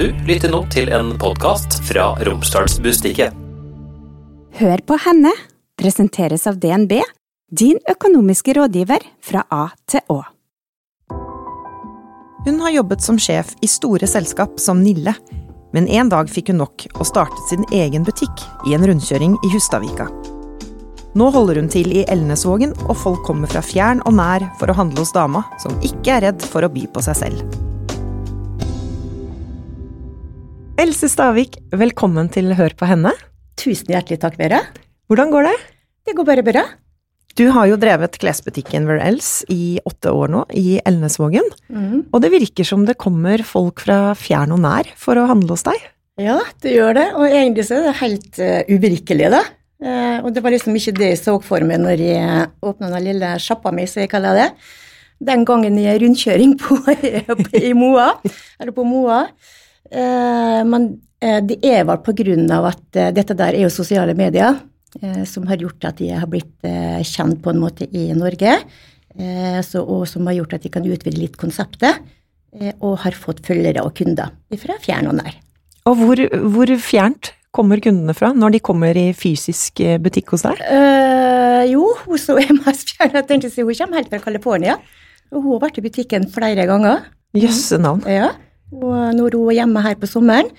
Du lytter nå til en podkast fra Romsdalsbustiket. Hør på henne presenteres av DNB, din økonomiske rådgiver fra A til Å. Hun har jobbet som sjef i store selskap som Nille, men en dag fikk hun nok og startet sin egen butikk i en rundkjøring i Hustadvika. Nå holder hun til i Elnesvågen, og folk kommer fra fjern og nær for å handle hos dama, som ikke er redd for å by på seg selv. Else Stavik, velkommen til Hør på henne. Tusen hjertelig takk, Vera. Hvordan går det? Det går bare bra. Du har jo drevet klesbutikken Where Else i åtte år nå, i Elnesvågen. Mm. Og det virker som det kommer folk fra fjern og nær for å handle hos deg. Ja, det gjør det. Og egentlig så er det helt uh, uvirkelig, da. Uh, og det var liksom ikke det jeg så for meg når jeg åpna den lille sjappa mi, som jeg kaller det. Den gangen i rundkjøring på, i Moa, eller på Moa. Eh, men eh, det er vel på grunn av at eh, dette der er jo sosiale medier eh, som har gjort at jeg har blitt kjent på en måte i Norge. eh, så, og som har gjort at jeg kan utvide litt konseptet. eh, og har fått følgere og kunder fra fjern og nær. Og hvor, hvor fjernt kommer kundene fra når de kommer i fysisk butikk hos deg? Eh, jo, hun som er mest fjern, jeg tenkte å si, hun kommer helt fra California. Og hun har vært i butikken flere ganger. Jøsse navn. Ja, og når hun er hjemme her på sommeren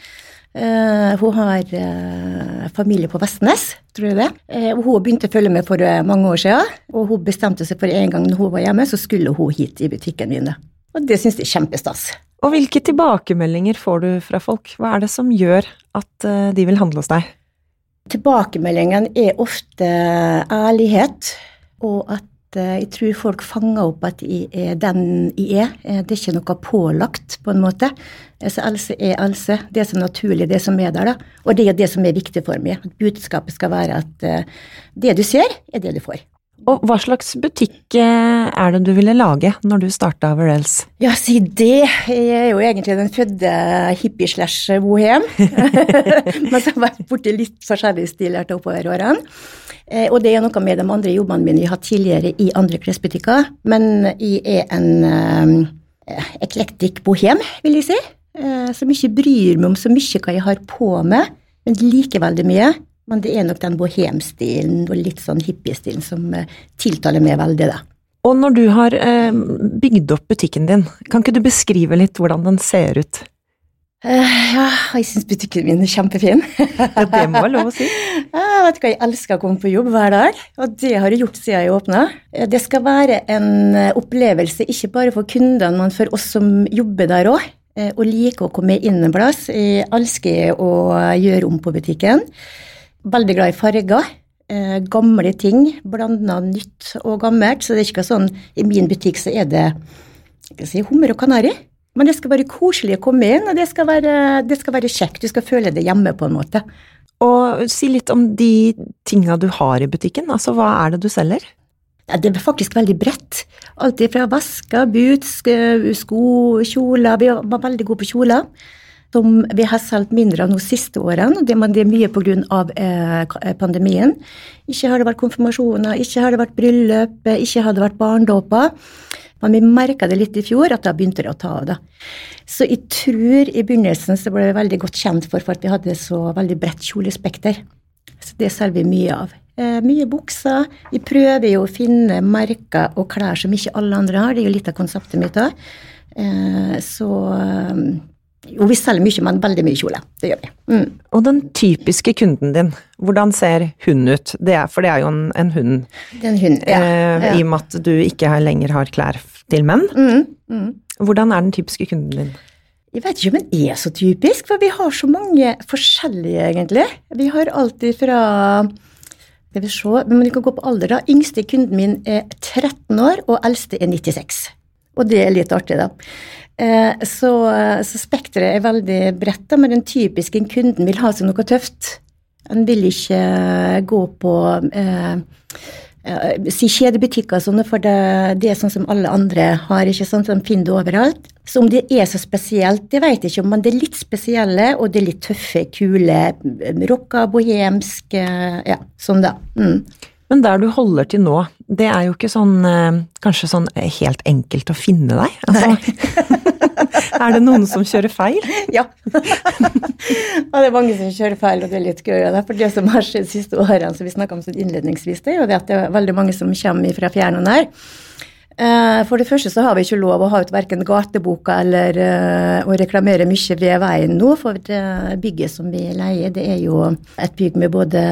Uh, Hun har uh, familie på Vestnes, tror jeg det. Uh, og hun begynte å følge med for eh, mange år siden. Og hun bestemte seg for en gang når hun var hjemme, så skulle hun hit i butikken min. Og det syns jeg er kjempestas. Og hvilke tilbakemeldinger får du fra folk? Hva er det som gjør at eh, de vil handle hos deg? Tilbakemeldingen er ofte ærlighet, og at eh, jeg tror folk fanger opp at jeg er den jeg er. Eh, Det er ikke noe pålagt, på en måte. Eh, Så Else er Else. Det som er naturlig, det som er der, da. Og det er det som er viktig for meg. At budskapet skal være at eh, det du ser, er det du får. Og hva slags butikk eh, er det du ville lage når du starta Verels? Ja, si det. Jeg er jo egentlig den fødte hippie-slash-bohem. Men så har vært borti litt forskjellige stiler til oppover årene. Eh, Og det er noe med de andre jobbene mine jeg har hatt tidligere i andre klesbutikker. Men jeg er en eh, eklektisk bohem, vil jeg si. Eh, som ikke bryr meg om så mye hva jeg har på meg, men likevel veldig mye. Men det er nok den bohemstilen og litt sånn hippiestilen som eh, tiltaler meg veldig, da. Og når du har eh, bygd opp butikken din, kan ikke du beskrive litt hvordan den ser ut? Uh, ja, jeg syns butikken min er kjempefin. Ja, det må være lov å si. Jeg vet hva, jeg elsker å komme på jobb hver dag, og det har jeg gjort siden jeg åpna. Det skal være en opplevelse ikke bare for kundene, men for oss som jobber der òg. Og liker å komme inn en plass. Jeg elsker å gjøre om på butikken. Veldig glad i farger. Eh, gamle ting. Blanda nytt og gammelt. Så det er ikke sånn I min butikk så er det si, hummer og kanari. Men det skal være koselig å komme inn, og det skal være, det skal være kjekt. Du skal føle det hjemme, på en måte. Og si litt om de tinga du har i butikken. Altså, hva er det du selger? Ja, det er faktisk veldig bredt. Alt fra vesker, boots, sko, kjoler. Vi var veldig gode på kjoler. Som vi har solgt mindre av de siste årene. Det, det er mye pga. Eh, pandemien. Ikke har det vært konfirmasjoner, ikke har det vært bryllup, ikke har det vært barndåper. Men vi merka det litt i fjor, at da begynte det å ta av. da. Så jeg tror i begynnelsen så ble vi veldig godt kjent for, for at vi hadde så veldig bredt kjolespekter. Så det selger vi mye av. Eh, mye bukser. Vi prøver jo å finne merker og klær som ikke alle andre har. Det er jo litt av konseptet mitt òg. Eh, så eh, Jo, vi selger mye, men veldig mye kjole. Det gjør vi. Mm. Og den typiske kunden din, hvordan ser hun ut? Det er, for det er jo en, en hund, Det er en hund. Ja. eh, ja. i og med at du ikke lenger har klær til menn. Mm, mm. Hvordan er den typiske kunden din? Jeg vet ikke om den er så typisk, for vi har så mange forskjellige, egentlig. Vi har alltid fra det vi se, men vi kan gå på alder, da. Yngste kunden min er 13 år, og eldste er 96. Og det er litt artig, da. Eh, Så, så spekteret er veldig bredt, men den typiske kunden vil ha seg noe tøft. Han vil ikke gå på eh, eh, si kjedebutikker og sånne, for det, det er sånn som alle andre har, ikke sant, de finner det overalt. Så om det er så spesielt, det vet jeg ikke men det er litt spesielle, og det er litt tøffe, kule, rocka, bohemsk, eh, ja, sånn da. Mm. Men der du holder til nå, det er jo ikke sånn eh, kanskje sånn helt enkelt å finne deg? Altså, Er det noen som kjører feil? Ja. ja. det er mange som kjører feil, og det er litt gøy. og For det som har skjedd de siste årene, som vi snakka om innledningsvis, det er jo det at det er veldig mange som kommer fra fjern og nær. Eh, for det første så har vi ikke lov å ha ut verken gateboka eller uh, å reklamere mye ved veien nå, for det bygget som vi leier, det er jo et bygg med både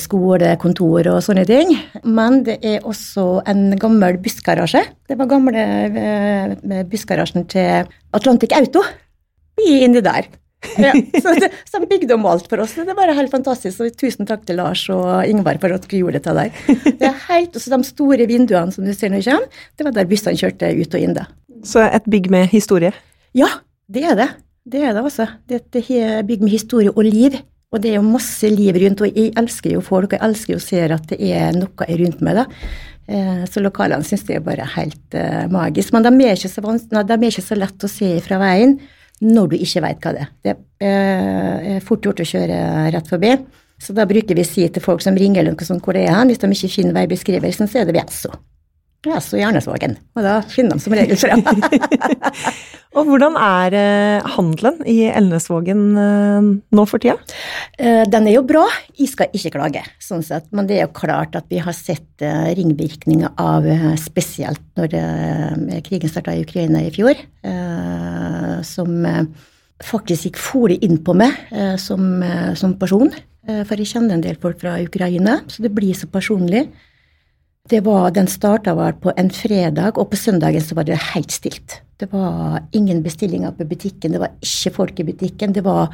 skole, kontor og sånne ting. Men det er også en gammel bussgarasje. Det var gamle bussgarasjen til Atlantic Auto. Vi er inni der. Ja, så, det, så de bygde om alt for oss. Det er bare helt fantastisk. Så tusen takk til Lars og Ingvar for at dere gjorde dette der. Det er helt, også De store vinduene som du ser når du kommer, det var der bussene kjørte ut og inn. da. Så et bygg med historie? Ja, det er det. Det er det altså. Det er et bygg med historie og liv. Og det er jo masse liv rundt, og jeg elsker jo folk, og jeg elsker jo å se at det er noe jeg rundt meg. da. Eh, så lokalene syns det er bare helt uh, magisk. Men er, de er ikke så lett å se fra veien når du ikke veit hva det er. Det eh, er fort gjort å kjøre rett forbi. Så da bruker vi si til folk som ringer eller noe sånt hvor det er hen, hvis de ikke finner veibeskrivelsen, så er det Vjesso. så Jernesvågen. Og da finner de som regel frem. og hvordan er eh, handelen i Elnesvågen eh, nå for tida? Den er jo bra. Jeg skal ikke klage, sånn sett. Men det er jo klart at vi har sett ringvirkninger av spesielt når krigen starta i Ukraina i fjor som eh, faktisk gikk fole inn på meg eh, som, eh, som, person. For jeg kjenner en del folk fra Ukraina, så det blir så personlig. Det var, Den starta på en fredag, og på søndagen så var det helt stilt. Det var ingen bestillinger på butikken, det var ikke folk i butikken. Det var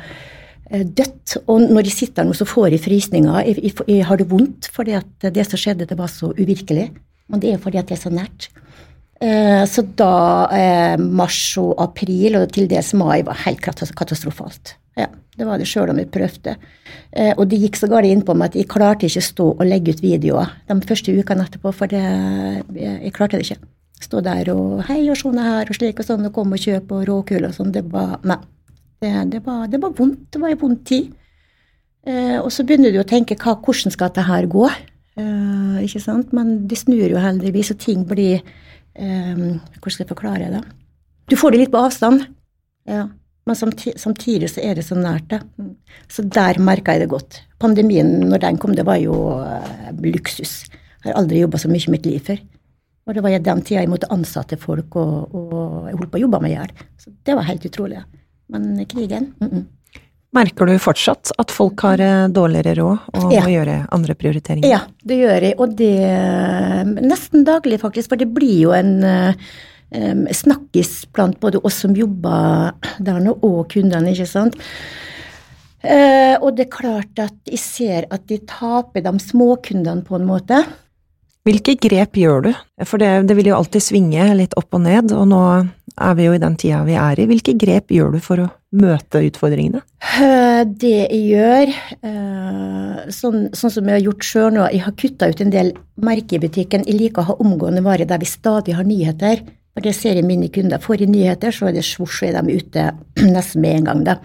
dødt. Og når de sitter nå, så får jeg frysninger. Jeg, jeg, jeg, har det vondt fordi at det som skjedde, det var så uvirkelig. Men det er fordi at det er så nært. Eh, så da eh, mars og april, og til dels mai, var helt katastrofalt. Ja, det var det sjøl om jeg prøvde. Eh, og det gikk så galt innpå meg at jeg klarte ikke stå og legge ut videoer de første ukene etterpå, for det, jeg klarte det ikke. Stå der og hei og sånn her og slik og sånn, og komme og kjøpe og råkul og sånn. Det var Nei. Det, det, var, det var vondt. Det var en vond tid. og så begynner du å tenke hva, hvordan skal dette her gå? ikke sant? Men det snur jo heldigvis, og ting blir um, Hvordan skal jeg forklare det? Du får det litt på avstand, ja. Men samtidig, så er det så nært. det. Så der merka jeg det godt. Pandemien, når den kom, det var jo uh, luksus. Jeg har aldri jobba så mye i mitt liv før. Og det var den tida jeg måtte ansette folk, og, og jeg holdt på å jobbe meg i hjel. Så det var helt utrolig. Men krigen mm -mm. Merker du fortsatt at folk har eh, dårligere råd og ja. må gjøre andre prioriteringer? Ja, det gjør jeg, og det nesten daglig, faktisk. For det blir jo en snakkis blant både oss som jobber der nå, og kundene, ikke sant. Uh, og det er klart at jeg ser at de taper de småkundene på en måte. Hvilke grep gjør du? For det, det, vil jo alltid svinge litt opp og ned, og nå er vi jo i den tida vi er i. Hvilke grep gjør du for å møte utfordringene? Eh, det jeg gjør, eh, sånn, sånn som jeg har gjort sjøl nå, jeg har kutta ut en del merker i butikken. Jeg liker å ha omgående varer der vi stadig har nyheter. For jeg ser jeg mine kunder. Får i nyheter, så er det svosj, så er de ute nesten med en gang. da.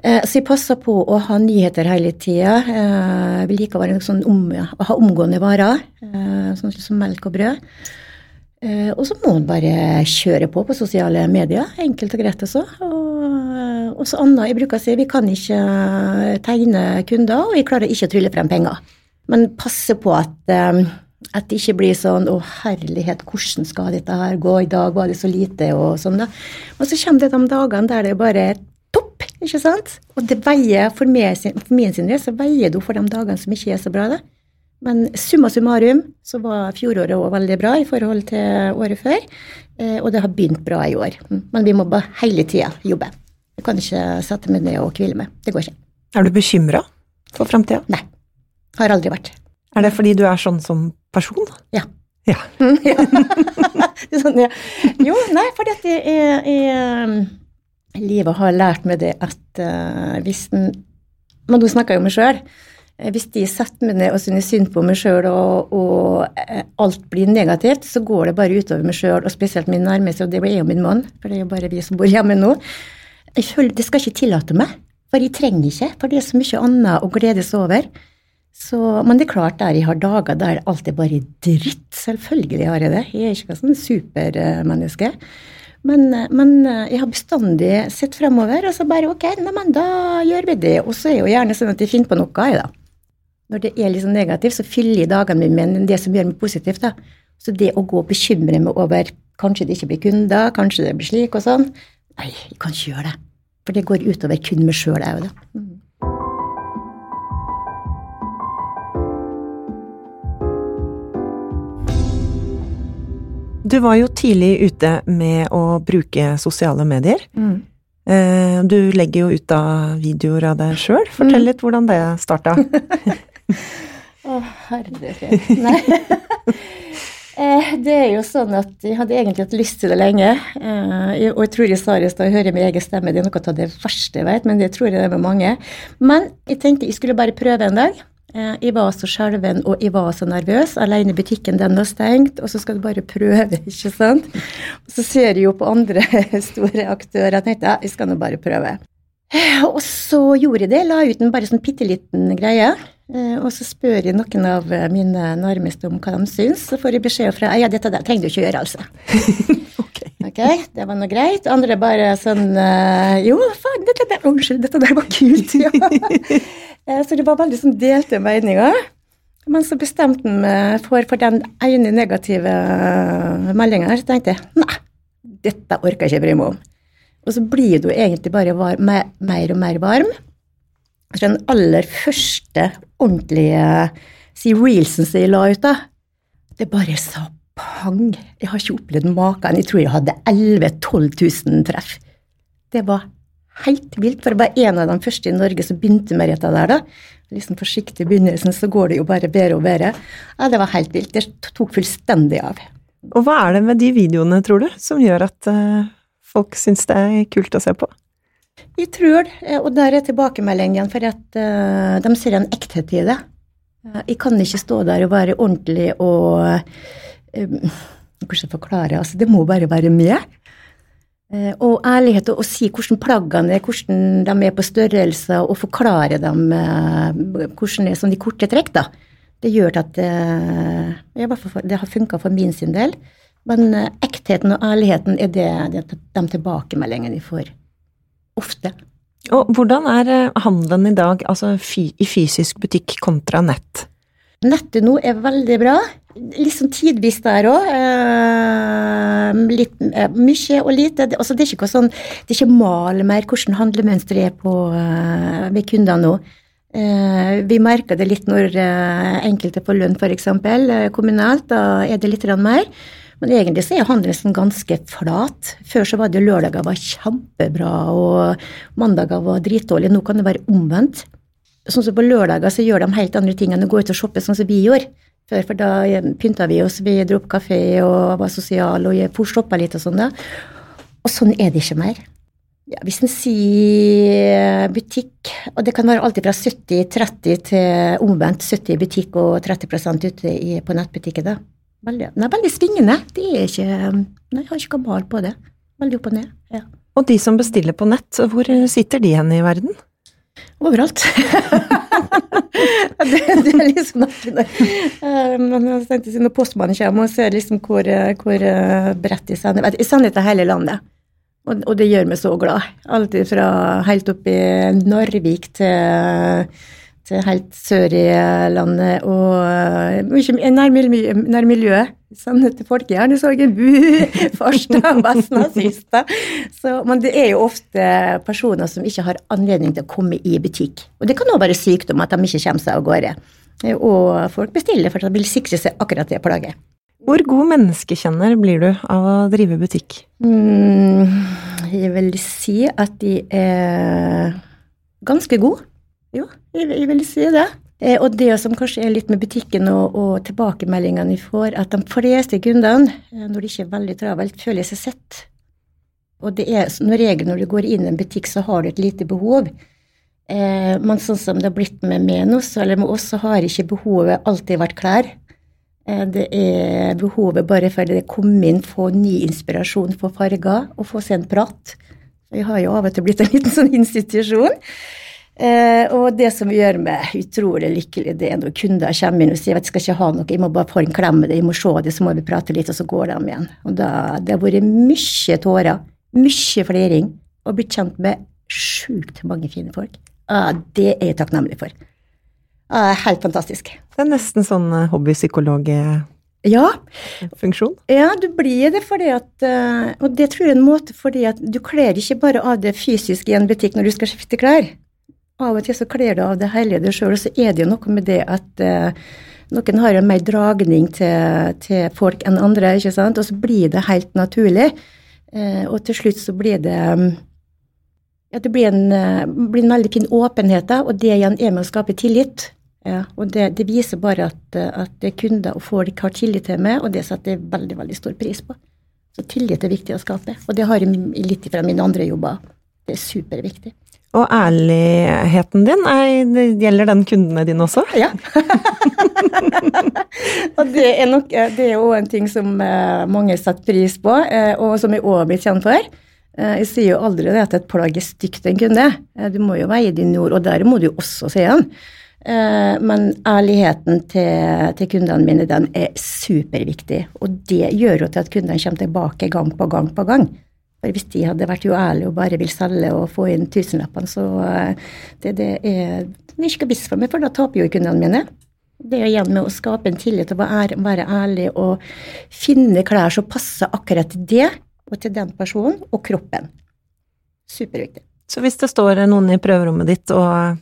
Eh, så jeg passer på å ha nyheter hele tida. Eh, vi liker å, sånn om, å ha omgående varer, eh, sånn som melk og brød. Og så må man bare kjøre på på sosiale medier. Enkelt og greit også. Og, og så annet jeg bruker å si, vi kan ikke tegne kunder, og vi klarer ikke å trylle frem penger. Men passe på at, at det ikke blir sånn 'Å, herlighet, hvordan skal dette her gå? I dag var det så lite', og sånn, da. Men så kommer det de dagene der det bare topp, ikke sant? Og det veier, for, meg, for min sin del, så veier det for de dagene som ikke er så bra, da. Men summa summarum så var fjoråret òg veldig bra i forhold til året før. Eh, og det har begynt bra i år. Men vi må bare hele tida jobbe. Jeg kan ikke sette meg ned og hvile meg. Det går ikke. Er du bekymra for framtida? Nei. Har aldri vært. Er det fordi du er sånn som person? Ja. Ja. ja. sånn, ja. Jo, nei, fordi at jeg er livet har lært meg det at uh, hvis den Men nå snakker jeg om meg sjøl. Eh, hvis de setter meg ned og synes synd på meg sjøl, og, og, eh, alt blir negativt, så går det bare utover meg sjøl, og spesielt min nærmeste, og det er jo min mann, for det er jo bare vi som bor hjemme nå. Jeg føler Det skal ikke tillate meg, for jeg trenger ikke, for det er så mye annet å gledes over. Så, men det er klart der jeg har dager der alt er bare dritt. Selvfølgelig har jeg det. Jeg er ikke sånn supermenneske. Men, men jeg har bestandig sett fremover, og så bare ok, neimen da gjør vi det. Og så er det jo gjerne sånn at jeg finner på noe, jeg, da. Når det er litt sånn negativt, så fyller jeg dagene mine med det som gjør meg positivt, da. Så det å gå og bekymre meg over kanskje det ikke blir kunder, kanskje det blir slik og sånn, nei, jeg kan ikke gjøre det. For det går utover kun meg sjøl òg, da. Du var jo tidlig ute med å bruke sosiale medier. Mm. Eh, Du legger jo ut av videoer av deg sjøl. Fortell litt hvordan det starta. Å, herregud. Nei. Eh, Det er jo sånn at jeg hadde egentlig hatt lyst til det lenge. eh, Og jeg tror jeg sa i stad, jeg hører min egen stemme, det er noe av det verste jeg vet, men det tror jeg det er med mange. Men jeg tenkte jeg skulle bare prøve en dag. Eh, Jeg var så skjelven og jeg var så nervøs. Alene i butikken, den var stengt, og så skal du bare prøve, ikke sant. Og så ser jeg jo på andre store aktører, og tenkte ja, jeg skal nå bare prøve. Og så gjorde jeg det, la ut en bare sånn bitte liten greie. Eh, Og så spør jeg noen av eh, mine nærmeste om hva de syns, så får jeg beskjed fra ja, dette der trenger du ikke gjøre, altså. Ok. Det var nå greit. Andre bare sånn eh, Jo, faen, dette der, unnskyld, dette der var kult, ja. Eh, så det var veldig sånn delte meninger. Men så bestemte han meg for, for den ene negative meldinga, så tenkte jeg nei, dette orker jeg ikke bry meg om. Og så blir du egentlig bare var, mer, mer og mer varm. Så den aller første ordentlige si reelsen som jeg la ut, da, det bare sa pang. Jeg har ikke opplevd maken. Jeg tror jeg hadde 11 000-12 000 treff. Det var helt vilt, for jeg var en av de første i Norge som begynte med dette der. da. Liksom Forsiktig i begynnelsen, så går det jo bare bedre og bedre. Ja, Det var helt vilt. Det tok fullstendig av. Og hva er det med de videoene, tror du, som gjør at eh, folk syns det er kult å se på? Jeg tror, det, og der er tilbakemeldingen, for at eh, de ser en ekthet i det. Eh, Jeg kan ikke stå der og være ordentlig og Hvordan forklare? Altså, det må bare være med. Eh, og ærlighet og å si hvordan plaggene er, hvordan de er på størrelse, og forklare dem eh, hvordan det er sånn i korte trekk, da. Det gjør at det, i hvert fall det har funka for min sin del. Men eh, ektheten og ærligheten er det, det de tilbakemeldingene jeg får. Ofte. Og hvordan er eh, handelen i dag, altså i fysisk butikk kontra nett? Nettet nå er veldig bra. Litt sånn tidvis der òg. Eh, litt, eh, mye og lite. Altså det er ikke sånn, det er ikke mal mer hvordan handlemønsteret er på eh, ved kundene nå. Eh, vi merker det litt når eh, enkelte får lønn, f.eks. Eh, kommunalt. Da er det litt mer. Men egentlig så er handelen ganske flat. Før så var det lørdager var kjempebra, og mandager var dritdårlige. Nå kan det være omvendt. Sånn som på lørdager så gjør de helt andre ting enn å gå ut og shoppe, sånn som vi gjorde. Før, for da eh, pynta vi oss, vi dro på kafé og var sosiale og shoppa litt og sånn. da. Og sånn er det ikke mer. Ja, hvis en sier butikk, og det kan være alltid fra 70-30 til omvendt 70 i butikk og 30 ute i, på nettbutikken. da. Veldig, nei, veldig svingende. Det er ikke Nei, jeg har ikke kabal på det. Veldig opp og ned. ja. Og de som bestiller på nett, hvor sitter de hen i verden? Overalt. det, det er liksom. Eh, Men jeg tenkte siden postmannen kommer og ser liksom hvor, eh, hvor eh, bredt de sender Jeg sender til hele landet, og, og det gjør meg så glad. Alltid fra helt opp i Narvik til helt sør i landet, og eh, mye nærmiljø, nærmiljøet. Sender til en Bu, Farstad, og Sista. Så, men det er jo ofte personer som ikke har anledning til å komme i butikk. Og det kan også være sykdom, at de ikke kommer seg av gårde. Og folk bestiller for at de vil sikre seg akkurat det plaget. Hvor god menneskekjenner blir du av å drive butikk? Mm, jeg vil si at de er ganske gode. Jo, jeg, jeg vil si det. Eh, Og det som kanskje er litt med butikken og, og tilbakemeldingene vi får, at de fleste kundene, eh, når det ikke er veldig travelt, føler seg sett. Og det er som regel når du går inn i en butikk, så har du et lite behov. Eh, men sånn som det har blitt med meg eller med oss, så har ikke behovet alltid vært klær. Eh, Det er behovet bare for det komme inn, få ny inspirasjon, få farger og få seg en prat. Vi har jo av og til blitt en liten sånn institusjon. Eh, og det som gjør meg utrolig lykkelig, det er når kunder kommer inn og sier at jeg skal ikke ha noe, jeg må bare få en klem med det, jeg må se det, så må vi prate litt, og så går de igjen. Og da, Det har vært mye tårer, mye fliring, og blitt kjent med sjukt mange fine folk. Ah, det er jeg takknemlig for. Ah, helt fantastisk. Det er nesten sånn hobbypsykolog... hobbypsykologfunksjon. Ja, ja, du blir det fordi at eh, Og det tror jeg er en måte fordi at du kler ikke bare av det fysiske i en butikk når du skal skifte klær av og til så kler du av det hele deg sjøl, og så er det jo noe med det at eh, noen har en mer dragning til, til, folk enn andre, ikke sant, og så blir det helt naturlig. Eh, og til slutt så blir det ja, det blir en, uh, blir en, veldig fin åpenhet, da, og det igjen er med å skape tillit. Ja, og det, det, viser bare at, at kunder og folk har tillit til meg, og det setter jeg veldig veldig stor pris på. Så tillit er viktig å skape, og det har jeg litt fra mine andre jobber. Det er superviktig. Og ærligheten din, er, gjelder den kundene dine også? Ja. og det er nok det er jo en ting som eh, mange setter pris på, eh, og som jeg òg har blitt kjent for. Eh, jeg sier jo aldri det at et plagg er stygt en kunde. Du må jo veie dine ord, og der må du jo også si den. Men ærligheten til, til, kundene mine, den er superviktig. Og det gjør jo til at kundene kommer tilbake gang på gang på gang. For hvis de hadde vært uærlige og bare vil selge og få inn tusenlappene, så eh, det, det er det er ikke for meg, for da taper jo kundene mine. Det er igjen med å skape en tillit og være ærlig og finne klær som passer akkurat til det og til den personen og kroppen. Superviktig. Så hvis det står noen i prøverommet ditt og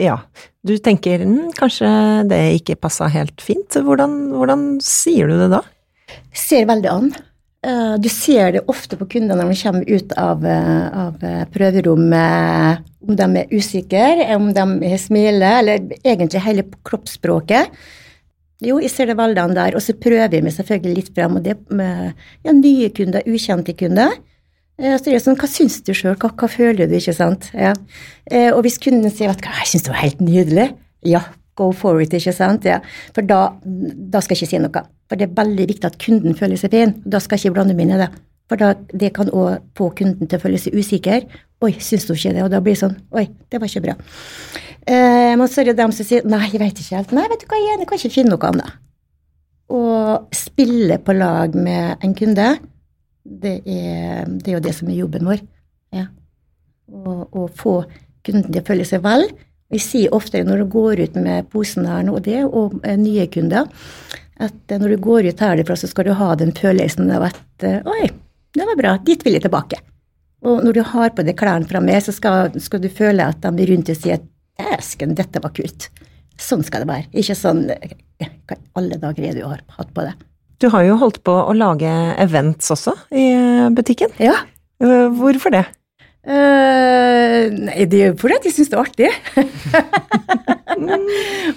ja, du tenker hm, kanskje det ikke passa helt fint, hvordan, hvordan sier du det da? Ser veldig an. Eh, du ser det ofte på kundene når de kommer ut av, eh, av eh, prøverommet, om de er usikre, om de smiler, eller egentlig hele kroppsspråket. Jo, jeg ser det veldig der. Og så prøver vi selvfølgelig litt frem, og det med ja, nye kunder, ukjente kunder. Så det er sånn, Hva syns du sjøl, hva, hva, føler du, ikke sant? Ja. Og hvis kunden sier at jeg syns det var helt nydelig, ja, go for it, ikke sant? Ja. For da, da, skal jeg ikke si noe. For det er veldig viktig at kunden føler seg fin. Da skal jeg ikke blande meg det. For da, det kan òg få kunden til å føle seg usikker. Oi, syns du ikke det? Og da blir det sånn Oi, det var ikke bra. Eh, men så er det dem som sier nei, jeg veit ikke helt. Nei, vet du hva, jeg kan ikke finne noe annet. Å spille på lag med en kunde, det er, det er jo det som er jobben vår. Ja. Å få kunden til å føle seg vel vi sier ofte når du går ut med posen her nå, det, og eh, nye kunder, at eh, når du går ut herfra, så skal du ha den følelsen av at eh, oi, det var bra, dit vil jeg tilbake. Og når du har på deg klærne fra meg, så skal, skal, du føle at de blir rundt og sier at dæsken, dette var kult. Sånn skal det være. Ikke sånn hva alle dager er du har hatt på det. Du har jo holdt på å lage events også i butikken. Ja. Hvorfor det? Uh, nei, det er jo fordi jeg syns det er artig.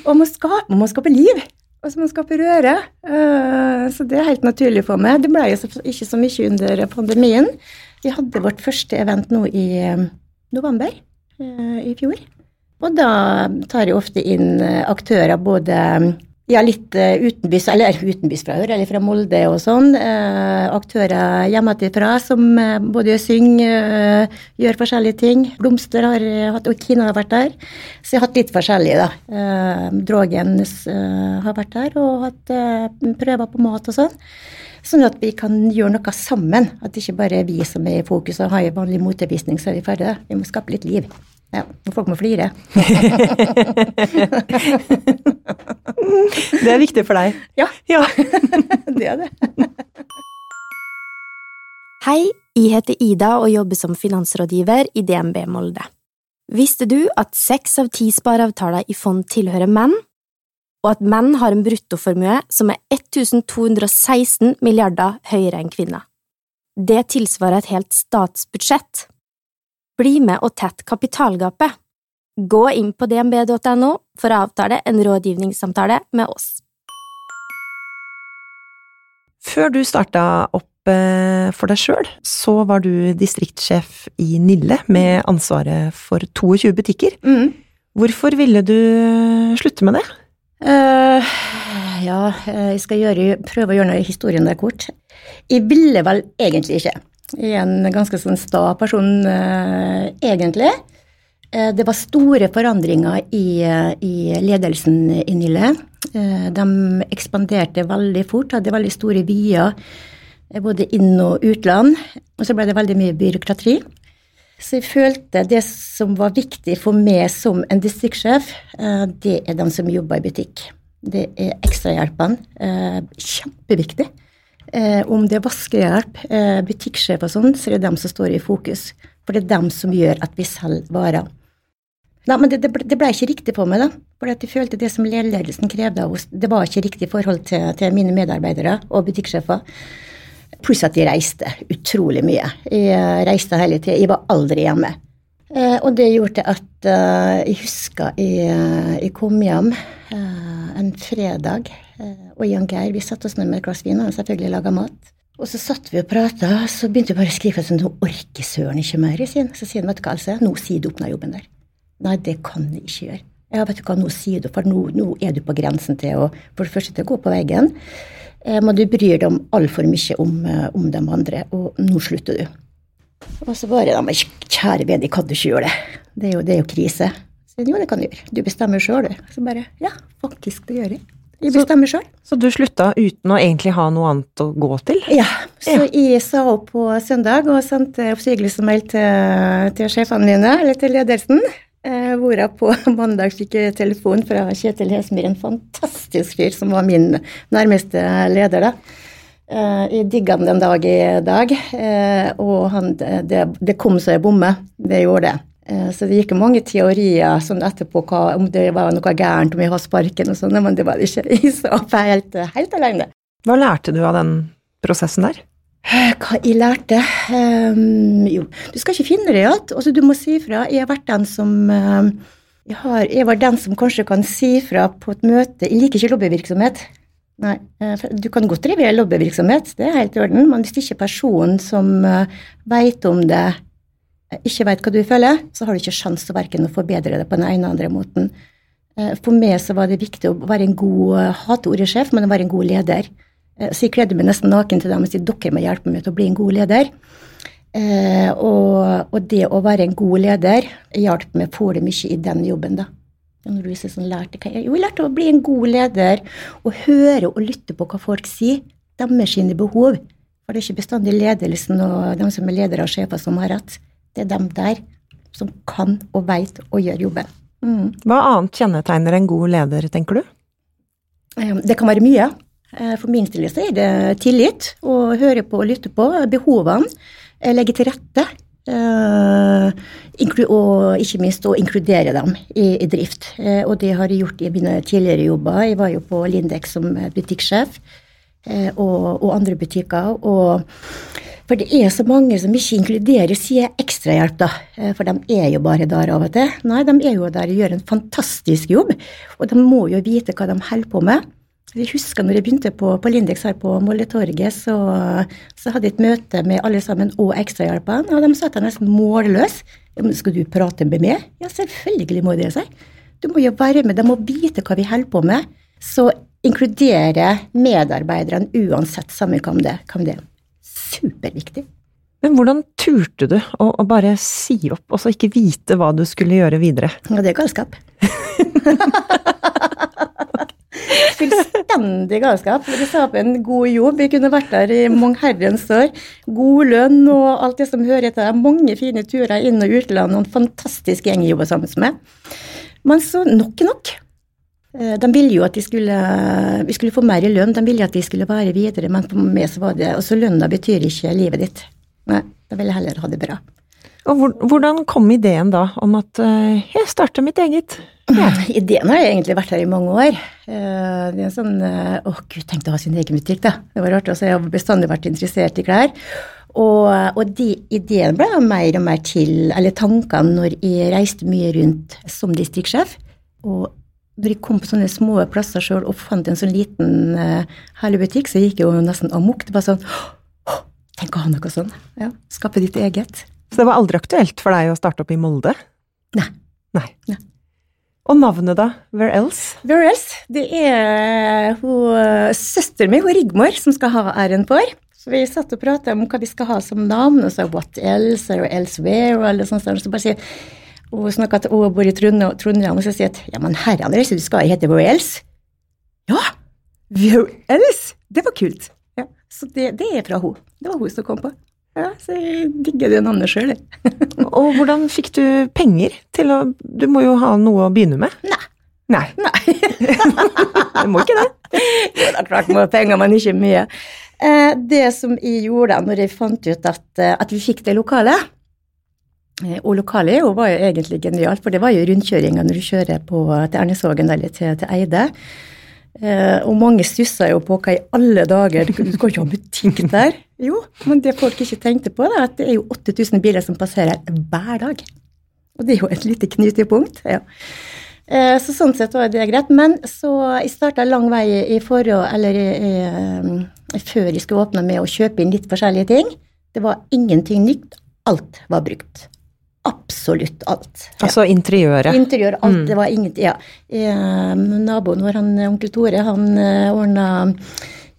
og man skaper, man skaper liv. Og så man skaper røre. Uh, så det er helt naturlig for meg. Det ble jo ikke så mye under pandemien. Vi hadde vårt første event nå i um, november uh, i fjor. Og da tar jeg ofte inn aktører både ja, litt uh, utenbys, eller utenbys fra Ør, eller fra Molde og sånn. Uh, aktører hjemmefra som uh, både synger, gjør forskjellige ting. Blomster har hatt, og Kina har vært der. Så jeg har hatt litt forskjellig, da. Drogen har vært der og hatt prøver på mat og sånn. Sånn at vi kan gjøre noe sammen. At det ikke bare er vi som er i fokus og har en vanlig motevisning, så er vi ferdige. Vi må skape litt liv. Ja, og folk må flire. det er viktig for deg? Ja. ja. det er det. Hei, jeg heter Ida og jobber som finansrådgiver i DNB Molde. Visste du at seks av ti spareavtaler i fond tilhører menn, og at menn har en bruttoformue som er 1216 milliarder høyere enn kvinner? Det tilsvarer et helt statsbudsjett. Bli med og tett kapitalgapet. Gå inn på dnb.no for å avtale en rådgivningssamtale med oss. Før du starta opp eh, for deg sjøl, så var du distriktssjef i Nille med ansvaret for 22 butikker. Mm. Hvorfor ville du slutte med det? Uh, ja, jeg skal gjøre, prøve å gjøre historien der kort. Jeg ville vel egentlig ikke. En ganske sånn sta person, uh, egentlig. Eh, Det var store forandringer i, eh, i ledelsen i Nille. Eh, De ekspanderte veldig fort, hadde veldig store vyer eh, både inn- og utland. Og så ble det veldig mye byråkrati. Så jeg følte det som var viktig for meg som en distriktssjef, eh, det er de som jobber i butikk. Det er ekstrahjelpene. eh, Kjempeviktig. Eh, Om det er vaskehjelp, eh, butikksjef og sånn, så er det dem som står i fokus. For det er dem som gjør at vi selger varer. Nei, men det, det, ble, det ble ikke riktig for meg, da. For jeg følte det som ledelsen krevde av oss, det var ikke riktig forhold til, til mine medarbeidere og butikksjefer. Pluss at jeg reiste utrolig mye. Jeg reiste hele tida. Jeg var aldri hjemme. Eh, og det gjorde at eh, jeg husker jeg, eh, jeg kom hjem eh, en fredag, og Jan Geir vi satte oss ned med et glass vin og selvfølgelig laga mat. Og så satt vi og prata, så begynte vi bare å skrive sånn, nå orker søren ikke mer. sier. Så sier han, vet du hva, altså, nå sier du opp den jobben der. Nei, det kan jeg ikke gjøre. Ja, vet du hva, nå sier du, for nå, nå er du på grensen til å for det første til å gå på veggen, eh, men du bryr deg om altfor mye om, eh, om de andre, og nå slutter du. Og så bare da, men kjære vene, kan du ikke gjøre det. Det er jo, det er jo krise. Så jo, det kan du gjøre. Du bestemmer sjøl, du. Så bare, ja, faktisk, det gjør jeg. Jeg bestemmer sjøl. Så du slutta uten å egentlig ha noe annet å gå til? Ja, så jeg sa opp på søndag og sendte oppsigelsesmail til, til sjefene mine, eller til ledelsen. Eh, hvorav på mandag fikk jeg telefon fra Kjetil Hesmyr, en fantastisk fyr som var min nærmeste leder. da. Eh, jeg digga han den dag i dag, eh, og han, det, det kom så jeg bomme. Det gjorde det. Eh, Så det gikk mange teorier sånn etterpå hva, om det var noe gærent, om jeg har sparken og sånn, men det var det ikke. Jeg opp helt, helt alene. Hva lærte du av den prosessen der? Hva jeg lærte? Um, jo, du skal ikke finne det i alt. Altså, du må si fra. Jeg har vært den som ehm, jeg, har, jeg var den som kanskje kan si fra på et møte. Jeg liker ikke lobbyvirksomhet. Nei, eh, Du kan godt drive lobbyvirksomhet, det er helt i orden, men hvis ikke personen som veit om det, eh, ikke veit hva du føler, så har du ikke sjanse til verken å forbedre det på den ene eller andre måten. Eh, For meg så var det viktig å være en god uh, hater ordet sjef, men å være en god leder. Eh, Så jeg kledde meg nesten naken til dem og sa dere må hjelpe meg til å bli en god leder. Eh, og, og det å være en god leder hjalp meg får det mye i den jobben, da. Når du sånn lærte hva jeg, jo, jeg lærte å bli en god leder og høre og lytte på hva folk sier, deres sine behov. For det er ikke bestandig ledelsen og de som er ledere og sjefer som har rett. Det er dem der som kan og veit og gjør jobben. Mm. Hva annet kjennetegner en god leder, tenker du? Eh, Det kan være mye. Eh, For min del er det tillit, å høre på og lytte på behovene, eh, legge til rette, og ikke minst å inkludere dem i, i drift. Og det har jeg gjort i mine tidligere jobber. Jeg var jo på Lindex som butikksjef, og, og andre butikker. og for det er så mange som ikke inkluderer sier ekstrahjelp, da. Eh, For de er jo bare der av og til. Nei, de er jo der og gjør en fantastisk jobb. Og de må jo vite hva de holder på med. Jeg husker når jeg begynte på, på Lindex her på Molletorget, så, så hadde jeg et møte med alle sammen og ekstrahjelpene, og de satt der nesten målløs. Ja, men skal du prate med meg? Ja, selvfølgelig må det, seg. Du må jo være med, de må vite hva vi holder på med. Så inkludere medarbeiderne uansett samme hvem hvem det er. Superviktig. Men hvordan turte du å, å bare si opp, og så ikke vite hva du skulle gjøre videre? Ja, det er galskap. Fullstendig galskap. Det sa på en god jobb. vi kunne vært der i mange herrens år. God lønn og alt det som hører etter. Mange fine turer inn- og utland og en fantastisk gjeng jeg jobber sammen med. Men så nok er nok. Eh, De ville jo at de skulle, vi skulle få mer i lønn, de ville at de skulle være videre, men for meg så var det Altså, lønna betyr ikke livet ditt. Nei, da vil jeg heller ha det bra. Og hvor, hvordan kom ideen da om at uh, jeg starter mitt eget? Ideen har jeg egentlig vært her i mange år. Uh, Det er en sånn uh, Å, gud, tenk å ha sin egen butikk, da. Det var rart. Altså, jeg har bestandig vært interessert i klær. Og, og de ideen ble mer og mer til, eller tankene, når jeg reiste mye rundt som distriktssjef. Og når jeg kom på sånne små plasser sjøl og fant en sånn liten uh, herlig butikk, så gikk jeg jo nesten amok. Det var sånn oh, Tenk å ha noe sånn. Ja, Skape ditt eget. Så det var aldri aktuelt for deg å starte opp i Molde? Nei. Nei. Nei. Og navnet da? Where else? Where else? Det er hun, søsteren min, hun Rigmor, som skal ha æren for. Så vi satt og pratet om hva vi skal ha som navn, og så what else, or elsewhere, og alle sånne. Så bare sier hun snakka til hun bor i Trondheim, og så sier at ja, men herren, det du skal hete Wales. Ja, Wales! Det var kult. Ja, så det, det er fra hun. Det var hun som kom på. Ja, så jeg digger det navnet sjøl, jeg. Og hvordan fikk du penger til å Du må jo ha noe å begynne med? Nei. Nei. Nei. Du må ikke det. Jo, er klart må penger, men ikke mye. Eh, det som jeg gjorde når jeg fant ut at, eh, at vi fikk det lokalet Og lokalet jo var jo egentlig genialt, for det var jo rundkjøringa når du kjører på, til Ernesvågen eller til, til Eide. Eh, og mange stussa jo på hva i alle dager, du kan ikke ha butikk der. Jo, men det folk ikke tenkte på, er at det er jo 8000 biler som passerer hver dag. Og det er jo et lite knutepunkt. ja. Eh, Så sånn sett var det greit. Men så jeg starta lang vei i forhold, eller eh, før jeg skulle åpne med å kjøpe inn litt forskjellige ting. Det var ingenting nytt. Alt var brukt. Absolutt alt. Ja. Altså interiøret. Interiør, alt. Det var ingenting Ja. Eh, naboen vår, han, onkel Tore, han eh, ordna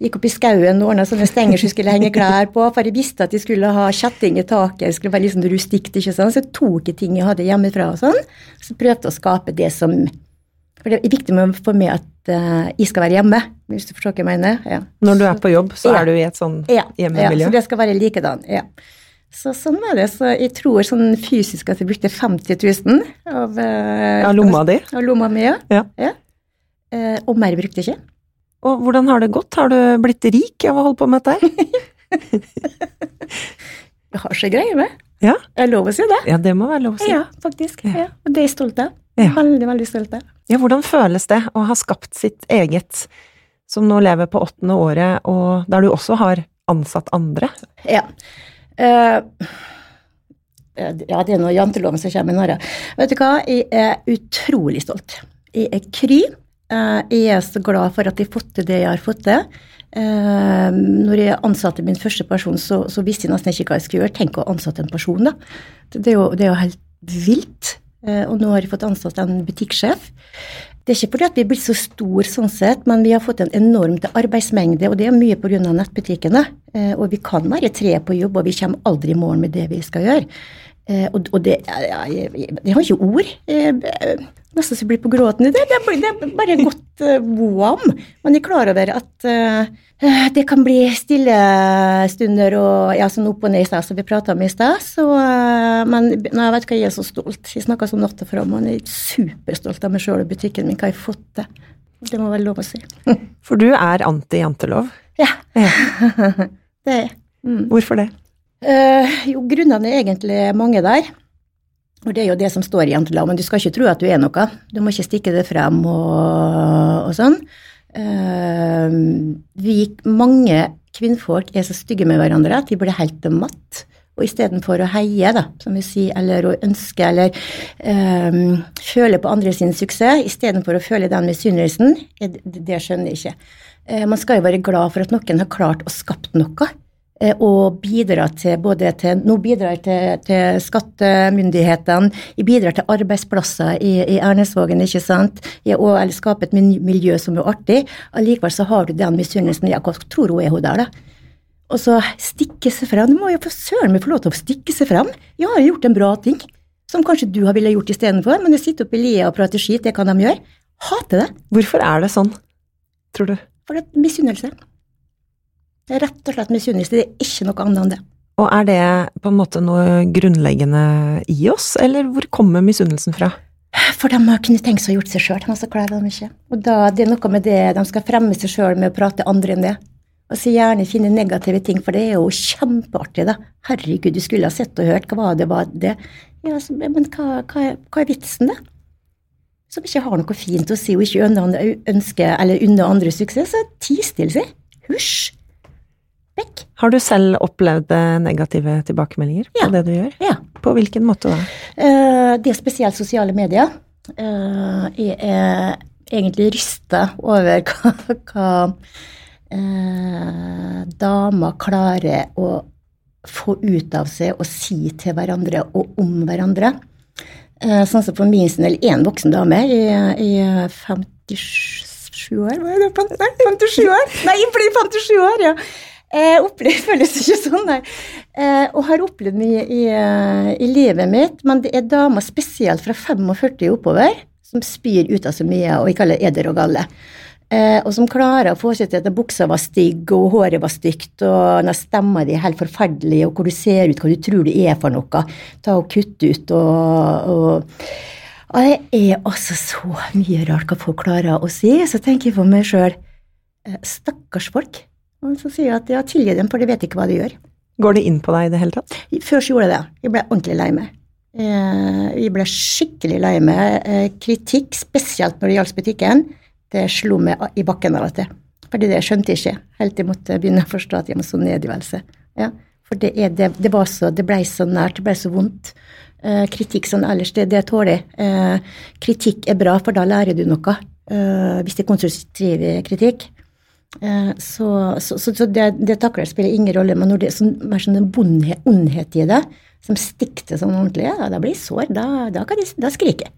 Gikk opp i skauen og ordna sånne stenger som skulle henge klær på, for jeg visste at de skulle ha kjetting i taket, det skulle være litt sånn rustikt, ikke sant, så jeg tok jeg ting jeg hadde hjemmefra og sånn, så prøvde jeg å skape det som For det er viktig med- for meg at uh, jeg skal være hjemme, hvis du forstår hva jeg mener. Ja. Når du er på jobb, så er du i et sånn Ja, ja, så det skal være likedan. Ja. Så sånn var det. Så jeg tror sånn fysisk at jeg brukte 50 000 av, eh, Av lomma di? Av lomma mi, ja. Ja. Eh, og mer brukte jeg ikke. Og hvordan har det gått? Har du blitt rik av å holde på med dette? Jeg har så greier med. Ja. Jeg lov å si det. Ja, det må være lov å si. Ja, faktisk. Ja. Og det er jeg stolt av. Ja. Veldig, veldig stolt av. Ja, hvordan føles det å ha skapt sitt eget, som nå lever på åttende året, og der du også har ansatt andre? Ja. Eh, ja, det er noe janteloven som kommer i Norge. Vet du hva, jeg er utrolig stolt. Jeg er kry. Eh, jeg er så glad for at jeg har fått til det jeg har fått til. Eh, når jeg ansatte min første person, så, så visste jeg nesten ikke hva jeg skulle gjøre. Tenk å ansette en person, da. Det, er, jo, det er jo helt vilt. Eh, og nå har jeg fått ansatt en butikksjef. Det er ikke fordi at vi er blitt så stor sånn sett, men vi har fått en enormt arbeidsmengde, og det er mye pga. nettbutikkene. Eh, og vi kan være tre på jobb, og vi kommer aldri i mål med det vi skal gjøre. Eh, og, og det ja, jeg, jeg, jeg har ikke ord. Eh, Nesten så jeg blir på gråten. Det, det, er det er bare godt uh, voam. Man er klar over at eh, eh, det kan bli stille stunder og ja, sånn opp og ned i sted, som vi prata om i sted. Så, eh, men nei, jeg vet hva, jeg er så stolt. Jeg snakker så natta fram, og jeg er superstolt av meg sjøl og butikken min, hva jeg har fått til. Det må være lov å si. For du er anti-jantelov. Ja, Ja. det er jeg. Mm. Hvorfor det? Eh, jo, grunnene er egentlig mange der. Og det er jo det som står i janteloven, men du skal ikke tro at du er noe. Du må ikke stikke det frem og, og sånn. Eh, vi, mange kvinnfolk er så stygge med hverandre at de blir helt matt. Og istedenfor å heie, da, som vi sier, eller å ønske, eller um, føle på andre sin suksess, istedenfor å føle den misunnelsen, det, det skjønner jeg ikke. Uh, man skal jo være glad for at noen har klart å skapt noe og bidrar til både til Nå bidrar til, til skattemyndighetene, jeg bidrar til arbeidsplasser i, i Ernesvågen, ikke sant, jeg, og eller skape et miljø som er artig. Allikevel så har du den misunnelsen. Ja, hva tror hun er hun der, da? Og så stikke seg frem. Du må jo for søren meg få lov til å stikke seg frem. Jeg har jo gjort en bra ting, som kanskje du har ville gjort istedenfor, men å sitte oppe i lia og prate skit, det kan de gjøre. Hater det. Hvorfor er det sånn, tror du? For det er misunnelse. Det er rett og slett misunnelse. Det er ikke noe annet enn det. Og er det på en måte noe grunnleggende i oss, eller hvor kommer misunnelsen fra? For de har kunnet tenke seg å gjort seg sjøl, men så klarer de ikke. Og da, det er noe med det, de skal fremme seg sjøl med å prate andre enn det. Og så gjerne finne negative ting, for det er jo kjempeartig, da. Herregud, du skulle ha sett og hørt, hva var det, var det? Ja, så, men hva, hva, hva er vitsen, da? Som ikke har noe fint å si og ikke ønsker, eller unner andre suksess, så ti stille seg. Hysj! Vekk. Har du selv opplevd eh, negative tilbakemeldinger på Ja. det du gjør? Ja. På hvilken måte da? Eh, det er spesielt sosiale medier. Eh, jeg er egentlig rysta over hva, hva damer klarer å få ut av seg og si til hverandre og om hverandre. Sånn som for min del, én voksen dame i, i 57 år, hva er det? Nei, 57 år! Nei, jeg blir 57 år, ja. Jeg opplever, føles ikke sånn, nei. Eh, og har opplevd mye i, eh, i livet mitt, men det er damer spesielt fra 45 oppover som spyr ut av så mye, og jeg kaller det eder og galle. Eh, og som klarer å få seg til at buksa var stygg, og håret var stygt, og når stemma di er helt forferdelig, og hvor du ser ut, hva du tror du er for noe. Ta og kutte ut og, og og det er altså så mye rart hva folk klarer å si. Så tenker jeg for meg sjøl stakkars folk. Og så sier jeg at jeg tilgir dem, for de vet ikke hva de gjør. Går det inn på deg i det hele tatt? Før så gjorde jeg det. Jeg ble ordentlig lei meg. Eh, Jeg ble skikkelig lei meg. Eh, Kritikk, spesielt når det gjaldt butikken, det slo meg i bakken av og til. Fordi det skjønte jeg ikke, helt til jeg måtte begynne å forstå at jeg må stå nedgivelse. Ja, for det, er, det, det, var så, det ble så nært, det ble så vondt. Eh, kritikk sånn ellers, det, det tåler jeg. Kritikk er bra, for da lærer du noe. Hvis det er konstruktiv kritikk. Eh, så, så, så, det, det takler spiller ingen rolle, men når det er sånn, sånn en bondhet, ondhet i det, som stikker sånn ordentlig, ja, da blir jeg sår. Da, da, kan de, da skriker jeg.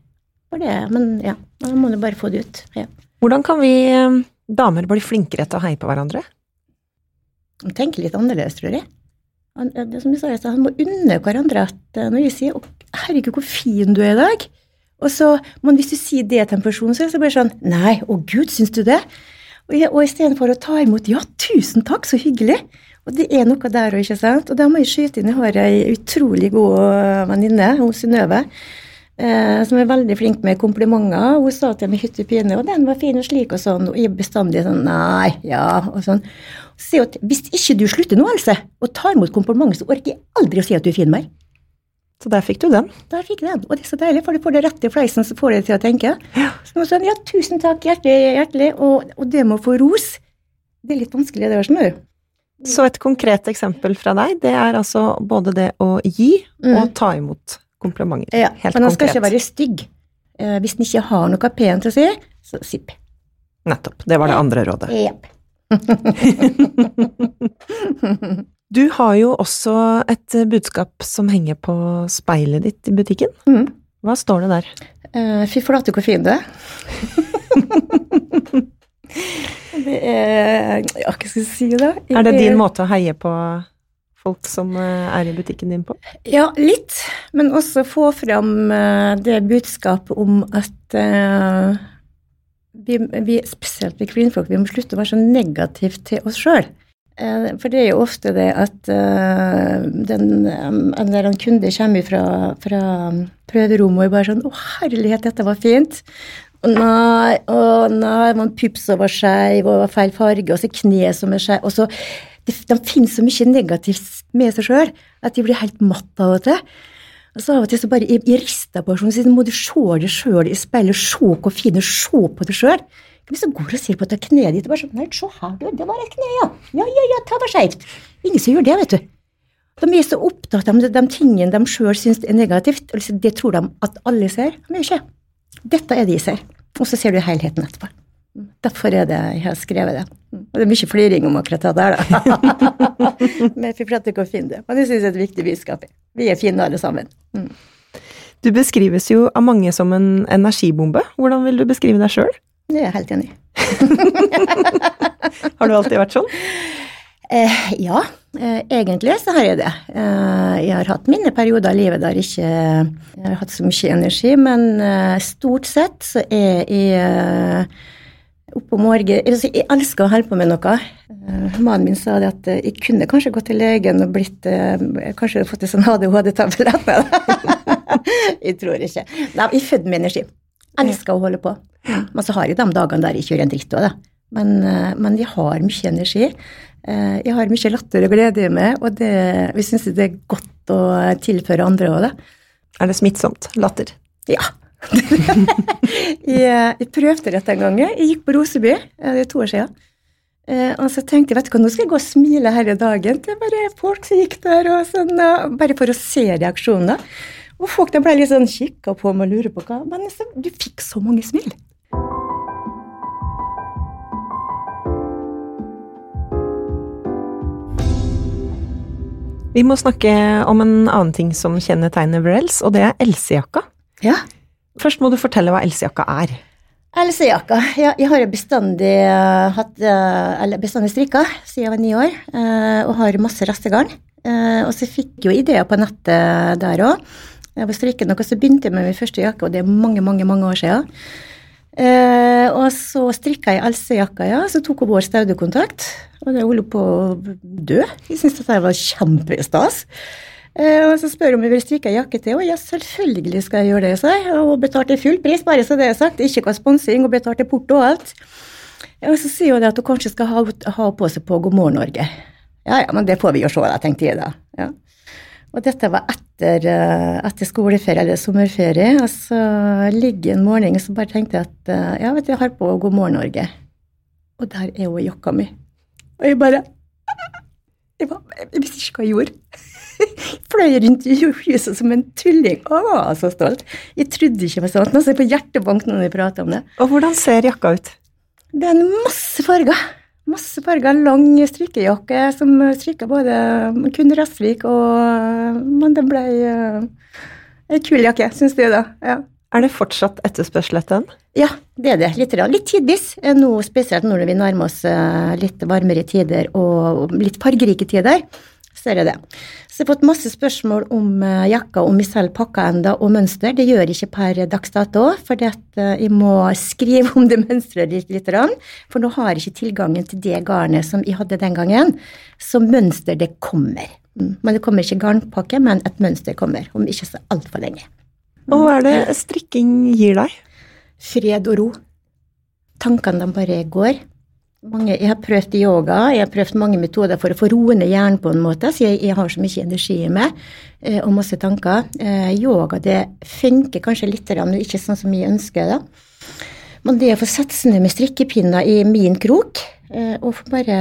Men ja, da må du bare få det ut. Ja. Hvordan kan vi eh, damer bli flinkere til å heie på hverandre? Tenke litt annerledes, tror jeg. Det som jeg sa, stad, han må unne hverandre at eh, når vi sier «Å, 'herregud, hvor fin du er i dag', og så, men hvis du sier det til en person, så er det bare sånn 'nei, å gud, syns du det'? Og, jeg, og istedenfor å ta imot 'ja, tusen takk, så hyggelig', og det er noe der òg, ikke sant? Og da må jeg skyte inn, jeg har ei utrolig god øh, venninne, hun Synnøve. Eh, som er veldig flink med komplimenter. Hun sa til meg hytte pine, og den var fin og slik og sånn, og jeg bestandig sånn nei, ja, og sånn. Så hvis ikke du slutter nå, Else, og tar imot komplimenter, så orker jeg aldri å si at du er fin mer. Så der fikk du den. Der fikk den, og det er så deilig, for du får det rett i fleisen, så får det til å tenke. Ja. Så hun sånn, ja, tusen takk, hjertelig, hjertelig, og, og det med å få ros, det er litt vanskelig, det, skjønner du. Så et konkret eksempel fra deg, det er altså både det å gi Mm. og ta imot komplimenter. Ja, Helt men han skal ikke være stygg. Eh, hvis han ikke har noe pent å si, så sipp. Nettopp. Det var det andre rådet. Jepp. Du har jo også et eh, budskap som henger på speilet ditt i butikken. Mm. Hva står det der? Uh, fy flate, hvor fin du er. det er Ja, hva skal jeg si, da? Jeg Er det din måte å heie på folk som eh, er i butikken din på? Ja, litt. Men også få fram eh, det budskapet om at uh, vi, vi, spesielt vi kvinnfolk, vi må slutte å være så negative til oss sjøl. For det er jo ofte det at eh, den, en eller annen kunde kommer fra, fra prøverommet og bare sånn 'Å, herlighet, dette var fint'. Og nei, å nei, man pups over skeiv og feil farge, og så kneet som er skeiv. Og så de, de finner så mye negativt med seg sjøl at de blir helt matt av og til. Og så av og til så bare jeg, jeg rister på personen, så må du se deg sjøl i speilet, se hvor fin du er, se på deg sjøl. Hvis du går og ser på det kneet ditt og bare sånn Nei, se her, du, det var et kne, ja. Ja, ja, ja, ta det skeivt. Ingen som gjør det, vet du. De er så opptatt av de, de tingene de sjøl syns er negativt, og liksom, det tror de at alle ser. De gjør ikke. Dette er det de ser. Og så ser du helheten etterpå. Derfor er det jeg har skrevet det. Og det er mye fliring om akkurat det der, da. Men vi prater ikke å finne det. Og det syns jeg er et viktig budskap. Vi er fine alle sammen. Mm. Du beskrives jo av mange som en energibombe. Hvordan vil du beskrive deg sjøl? Det er jeg helt enig i. Har du alltid vært sånn? Eh, ja, eh, egentlig så har jeg det. Eh, jeg har hatt mine perioder av livet der ikke jeg har hatt så mye energi, men eh, stort sett så er jeg eh, oppe om morgenen altså, Jeg elsker å holde på med noe. Eh, mannen min sa det at jeg kunne kanskje gått til legen og blitt Kanskje fått en sånn ADHD-tablett. jeg tror ikke. Nei, jeg er født med energi. Elsker å holde på. Men så har jeg de dagene der jeg kjører en dritt òg, da. Men, eh, men jeg har mye energi. Eh, Jeg har mye latter og glede i meg, og det, vi syns det er godt å tilføre andre òg, da. Er det smittsomt? Latter? Ja. jeg, jeg prøvde dette en gang. Jeg gikk på Roseby, eh, det er to år siden. Eh, og så tenkte jeg vet du hva, nå skal jeg gå og smile hele dagen. Det er bare folk som gikk der, og sånn, og bare for å se reaksjonene. Og folk de ble litt sånn kikka på meg og lurer på hva Men så, du fikk så mange smil. Vi må snakke om en annen ting som kjennetegner Vrels, og det er Elsejakka. Ja. Først må du fortelle hva Elsejakka er. Elsejakka. Ja, jeg har bestandig eh, hatt eh, Eller bestandig strikka siden jeg var ni år, eh, og har masse restegarn. Eh, og så fikk jeg jo ideer på nettet der òg. Jeg var strikke noe, så begynte jeg med min første jakke, og det er mange, mange mange år siden. Eh, og så strikka jeg Else-jakka, ja. Så tok hun vår staudekontakt. Og det holdt på å dø. Jeg syntes dette var kjempestas. Eh, og så spør hun om jeg vil strikke ei jakke til, og ja, selvfølgelig skal jeg gjøre det, sa jeg. Og hun betalte full pris, bare så det er sagt. Ikke hva sponsing, og betalte porto og alt. Og så sier hun det at hun kanskje skal ha, ha på seg på God morgen Norge. Ja, ja, men det får vi jo se, da, tenkte jeg da. Ja. Og dette var etter, eh, etter skoleferie eller sommerferie. Og så ligger jeg en morgen og så bare tenkte jeg at eh, ja, vet du, jeg har på God morgen Norge. Og der er jo jakka mi. Og jeg bare Jeg, bare, jeg visste ikke hva jeg gjorde. Fløy rundt i huset som en tulling. Å, så stolt. Jeg trodde ikke det var sånn. ser jeg på hjertebank når vi prater om det. Og hvordan ser jakka ut? Det er en masse farger. Masse farger. Lang strikkejakke som strikka både kun Rastvik og Men det ble ei kul jakke, syns du da? Ja. Er det fortsatt etterspørsel etter den? Ja, det er det. Litt, litt tidvis. Nå spesielt når vi nærmer oss eh, litt varmere tider og litt fargerike tider. Så jeg det. Så jeg har fått masse spørsmål om uh, jakka, om vi selger pakker enda, og mønster. Det gjør jeg ikke per dags dato, for uh, jeg må skrive om det mønsteret litt, litt. For nå har jeg ikke tilgangen til det garnet som jeg hadde den gangen. Så mønster, det kommer. Mm. Men det kommer ikke garnpakke, men et mønster kommer. Om ikke så altfor lenge. Og hva er det strikking gir deg? Fred og ro. Tankene de bare går. Mange, jeg har prøvd yoga, jeg har prøvd mange metoder for å få roe ned hjernen på en måte, så jeg, jeg har så mye energi i meg eh, og masse tanker. Eh, yoga det funker kanskje litt, men ikke sånn som jeg ønsker det. Men det å få sette seg ned med strikkepinner i min krok eh, og få bare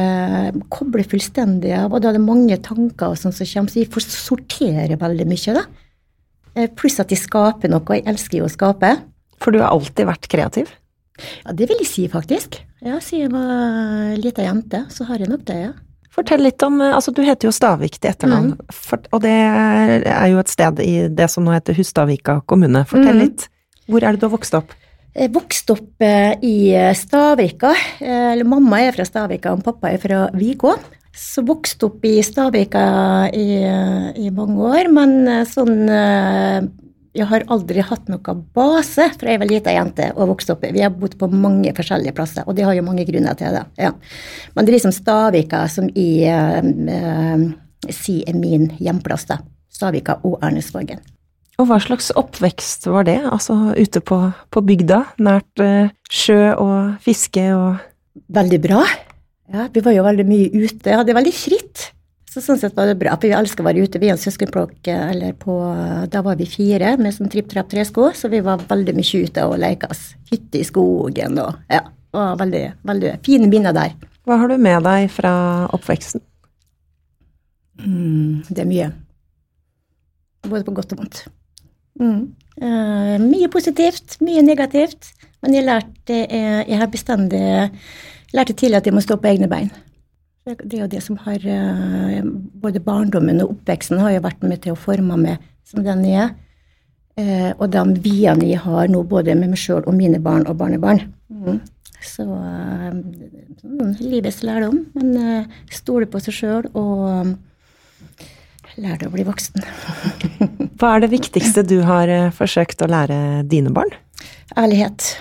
koble fullstendig av, og da er det mange tanker og sånn som kommer, så jeg får sortere veldig mye, da. Pluss at de skaper noe, og jeg elsker jo å skape. For du har alltid vært kreativ? Ja, det vil jeg si, faktisk. Ja, Siden jeg var lita jente, så har jeg nok det, ja. Fortell litt om Altså, du heter jo Stavik til etternavn, mm. og det er jo et sted i det som nå heter Hustadvika kommune. Fortell mm. litt. Hvor er det du har vokst opp? Jeg vokste opp eh, i Stavika. Eller mamma er fra Stavika, og pappa er fra Vigå. Så vokste opp i Stavika i, i mange år, men eh, sånn jeg har aldri hatt noen base fra jeg var lita jente og vokste opp. Vi har bodd på mange forskjellige plasser, og det har jo mange grunner til det. Ja. Men det er liksom Stavika som i eh, sier er min hjemplass, da. Stavika og Ernesvågen. Og hva slags oppvekst var det? Altså ute på, på bygda, nært eh, sjø og fiske og Veldig bra. Ja, vi var jo veldig mye ute. Jeg hadde veldig fritt. Så sånn sett var det bra. For vi alle å være ute. Vi er en søskenflokk, eller på Da var vi fire med sånn tripp-trapp-tresko, så vi var veldig mye ute og leka oss. Hytte i skogen og Ja. Og veldig, veldig fine minner der. Hva har du med deg fra oppveksten? Mm, det er mye. Både på godt og vondt. Mm. Uh, mye positivt, mye negativt. Men jeg lærte uh, jeg har bestandig lærte tidlig at jeg må stå på egne bein. Det er jo det som har eh, Både barndommen og oppveksten har jo vært med til å forme meg som den jeg er. Eh, og de viene jeg har nå, både med meg sjøl og mine barn og barnebarn. Mm. Så sånn, livets lærdom. Men stole på seg sjøl og lære å bli voksen. Hva er det viktigste du har forsøkt å lære dine barn? Ærlighet.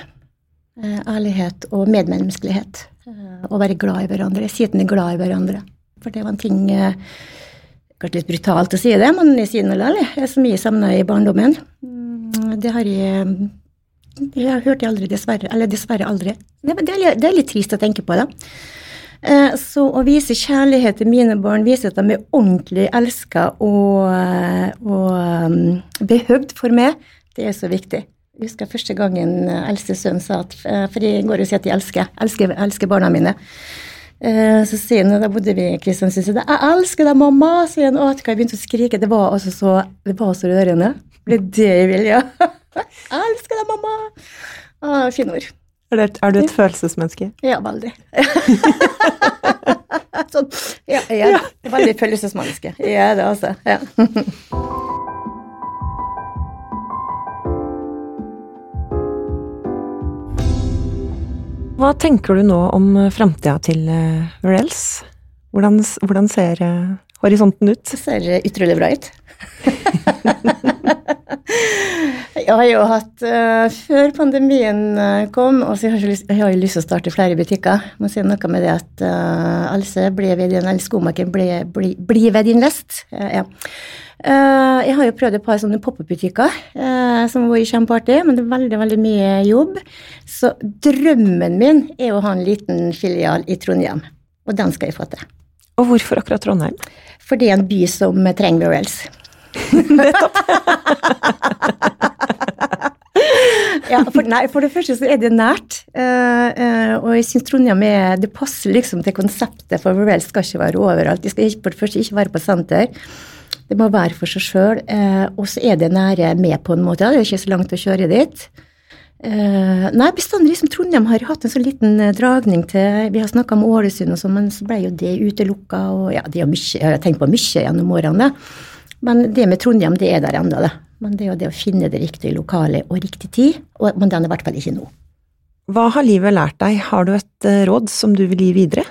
Ærlighet og medmenneskelighet. Eh, å være glad i hverandre. Si at en er glad i hverandre. For det var en ting eh, Kanskje litt brutalt å si det, men jeg sier noe likevel. Så mye savna i barndommen. Mm, det har jeg Jeg har hørt jeg aldri, dessverre. Eller dessverre aldri. Det, er, det er litt trist å tenke på, da. Eh, så å vise kjærlighet til mine barn, vise at de er ordentlig elska og, og behøvd for meg, det er så viktig. Jeg husker første gangen eh, eldste sønn sa at eh, For jeg går og sier at jeg elsker, elsker, elsker barna mine. Eh, så sier han, da bodde vi i Kristiansund, så 'Jeg elsker deg, mamma!' sier han. Og jeg begynte å skrike. Det var altså så, det var så rørende. Det er det jeg vil, ja. 'Jeg elsker deg, mamma!' Ah, Fine ord. Er, det, er, du et følelsesmenneske? Ja, veldig. sånn, ja, jeg er veldig følelsesmenneske. Jeg er det, altså. Ja. Hva tenker du nå om framtida til Varels? Hvordan, hvordan, ser horisonten ut? Det ser utrolig bra ut. jeg har jo hatt uh, Før pandemien kom, og så har jeg, lyst, jeg har jo lyst til å starte flere butikker. Må si noe med det at uh, Else ble ved din, eller skomaker ble, ble, ble ved din lest. Uh, ja. Jeg har jo prøvd et par sånne pop-up-butikker som var kjempeartig, men det er veldig veldig mye jobb. Så drømmen min er å ha en liten filial i Trondheim, og den skal jeg få til. Og hvorfor akkurat Trondheim? For det er en by som trenger Burrells. Nettopp. ja, for, nei, for det første så er det nært, uh, og jeg syns Trondheim er, det passer liksom til konseptet, for Burrells skal ikke være overalt. De skal ikke, for det første ikke være på senter. Det må være for seg sjøl. Uh, og så er det nære med, på en måte. Det er ikke så langt å kjøre dit. Eh, nei, bestandig liksom Trondheim har hatt en så liten eh, dragning til Vi har snakka om Ålesund og sånn, men så ble jo det utelukka. Og ja, det er mye, jeg har tenkt på mye gjennom årene. Men det med Trondheim, det er der ennå, det. Men det er jo det å finne det riktige lokalet og riktig tid. Og, men den er i hvert fall ikke nå. Hva har livet lært deg? Har du et råd som du vil gi videre?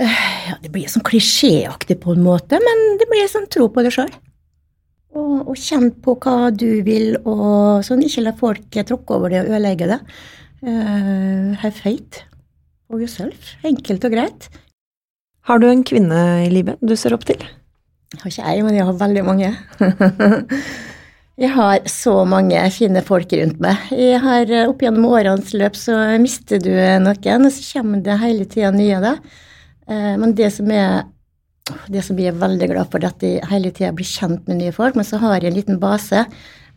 ja, Det blir sånn klisjéaktig på en måte, men det blir sånn tro på det sjøl. Og, og kjenn på hva du vil, og sånn ikke la folk tråkke over det og ødelegge det. Uh, have faith for yourself. Enkelt og greit. Har du en kvinne i livet du ser opp til? Jeg har ikke ei, men jeg har veldig mange. jeg har så mange fine folk rundt meg. Jeg har Opp gjennom årenes løp så mister du noen, og så kommer det hele tida nye. da. Eh, men det som er det som jeg er veldig glad for, er at jeg hele tida blir kjent med nye folk. Men så har jeg en liten base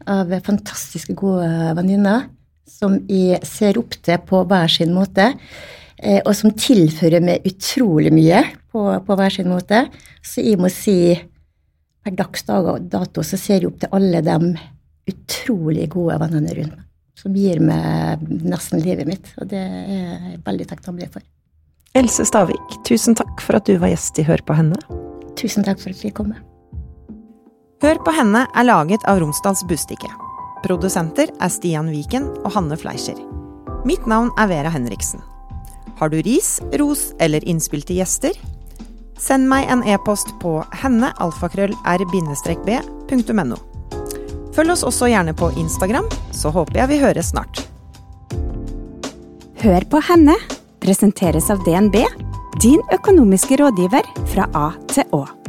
av fantastiske, gode venninner som jeg ser opp til på hver sin måte. Eh, og som tilfører meg utrolig mye på, på hver sin måte. Så jeg må si per dags dato så ser jeg opp til alle de utrolig gode vennene rundt meg. Som gir meg nesten livet mitt. Og det er jeg veldig takknemlig for. Else Stavik, tusen takk for at du var gjest i Hør på henne. Tusen takk for at vi kom. Hør på henne er laget av Romsdals Bustikke. Produsenter er Stian Viken og Hanne Fleischer. Mitt navn er Vera Henriksen. Har du ris, ros eller innspill til gjester? Send meg en e-post på hennealfakrøll-r-b.no. Følg oss også gjerne på Instagram, så håper jeg vi høres snart. Hør på henne presenteres av DNB, din økonomiske rådgiver fra A til Å.